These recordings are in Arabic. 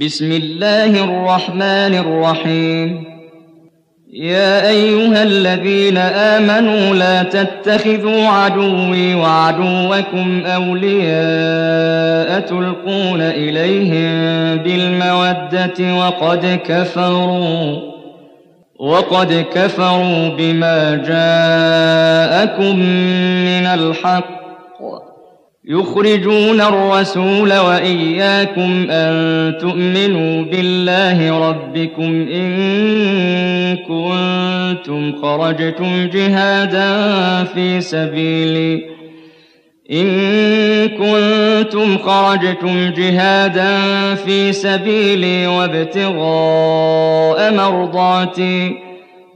بسم الله الرحمن الرحيم. يا أيها الذين آمنوا لا تتخذوا عدوي وعدوكم أولياء تلقون إليهم بالمودة وقد كفروا وقد كفروا بما جاءكم من الحق. يخرجون الرسول وإياكم أن تؤمنوا بالله ربكم إن كنتم خرجتم جهادا في سبيلي. إن كنتم خرجتم جهادا في سبيلي وابتغاء مرضاتي.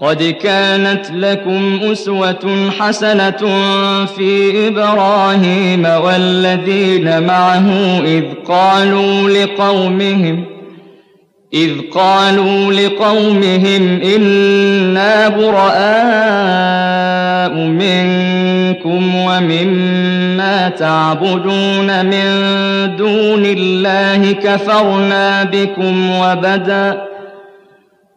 قد كانت لكم أسوة حسنة في إبراهيم والذين معه إذ قالوا لقومهم إذ قالوا لقومهم إنا براء منكم ومما تعبدون من دون الله كفرنا بكم وبدأ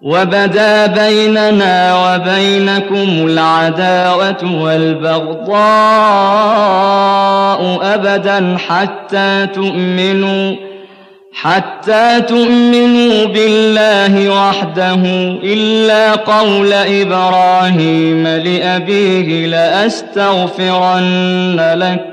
وبدا بيننا وبينكم العداوة والبغضاء أبدا حتى تؤمنوا حتى تؤمنوا بالله وحده إلا قول إبراهيم لأبيه لأستغفرن لك.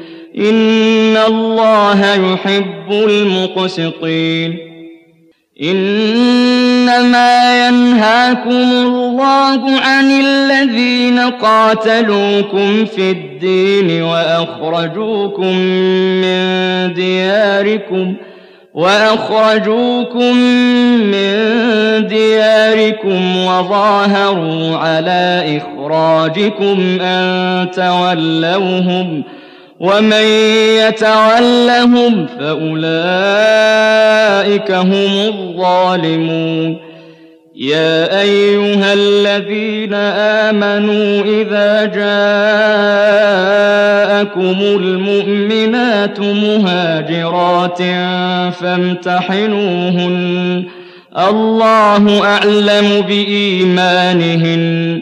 إن الله يحب المقسطين إنما ينهاكم الله عن الذين قاتلوكم في الدين وأخرجوكم من دياركم وأخرجوكم من دياركم وظاهروا على إخراجكم أن تولوهم ۖ ومن يتولهم فأولئك هم الظالمون. يا أيها الذين آمنوا إذا جاءكم المؤمنات مهاجرات فامتحنوهن. الله أعلم بإيمانهن.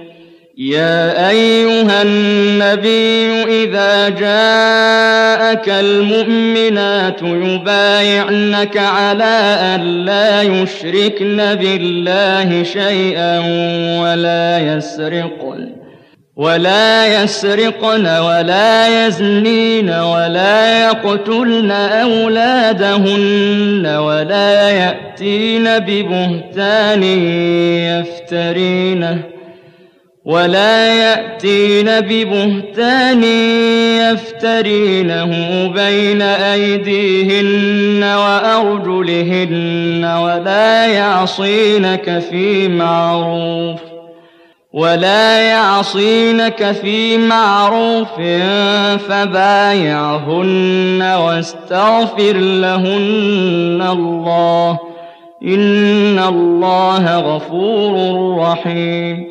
يا أيها النبي إذا جاءك المؤمنات يبايعنك على أن لا يشركن بالله شيئا ولا يسرقن ولا يسرقن ولا يزنين ولا يقتلن أولادهن ولا يأتين ببهتان يفترينه. ولا يأتين ببهتان يفترينه بين أيديهن وأرجلهن ولا يعصينك في معروف ولا يعصينك في معروف فبايعهن واستغفر لهن الله إن الله غفور رحيم